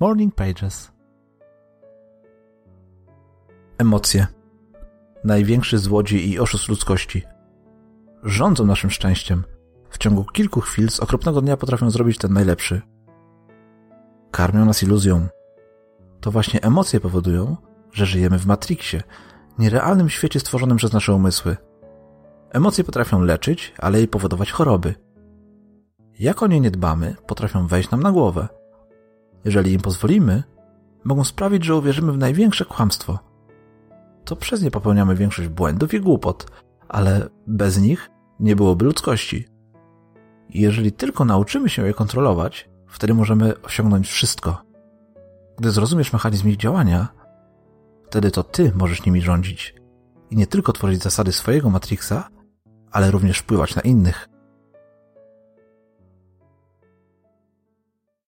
Morning Pages. Emocje. Największy złodziej i oszust ludzkości. Rządzą naszym szczęściem. W ciągu kilku chwil z okropnego dnia potrafią zrobić ten najlepszy. Karmią nas iluzją. To właśnie emocje powodują, że żyjemy w Matrixie, nierealnym świecie stworzonym przez nasze umysły. Emocje potrafią leczyć, ale i powodować choroby. Jak o nie nie dbamy, potrafią wejść nam na głowę. Jeżeli im pozwolimy, mogą sprawić, że uwierzymy w największe kłamstwo. To przez nie popełniamy większość błędów i głupot, ale bez nich nie byłoby ludzkości. Jeżeli tylko nauczymy się je kontrolować, wtedy możemy osiągnąć wszystko. Gdy zrozumiesz mechanizm ich działania, wtedy to ty możesz nimi rządzić i nie tylko tworzyć zasady swojego Matrixa, ale również wpływać na innych.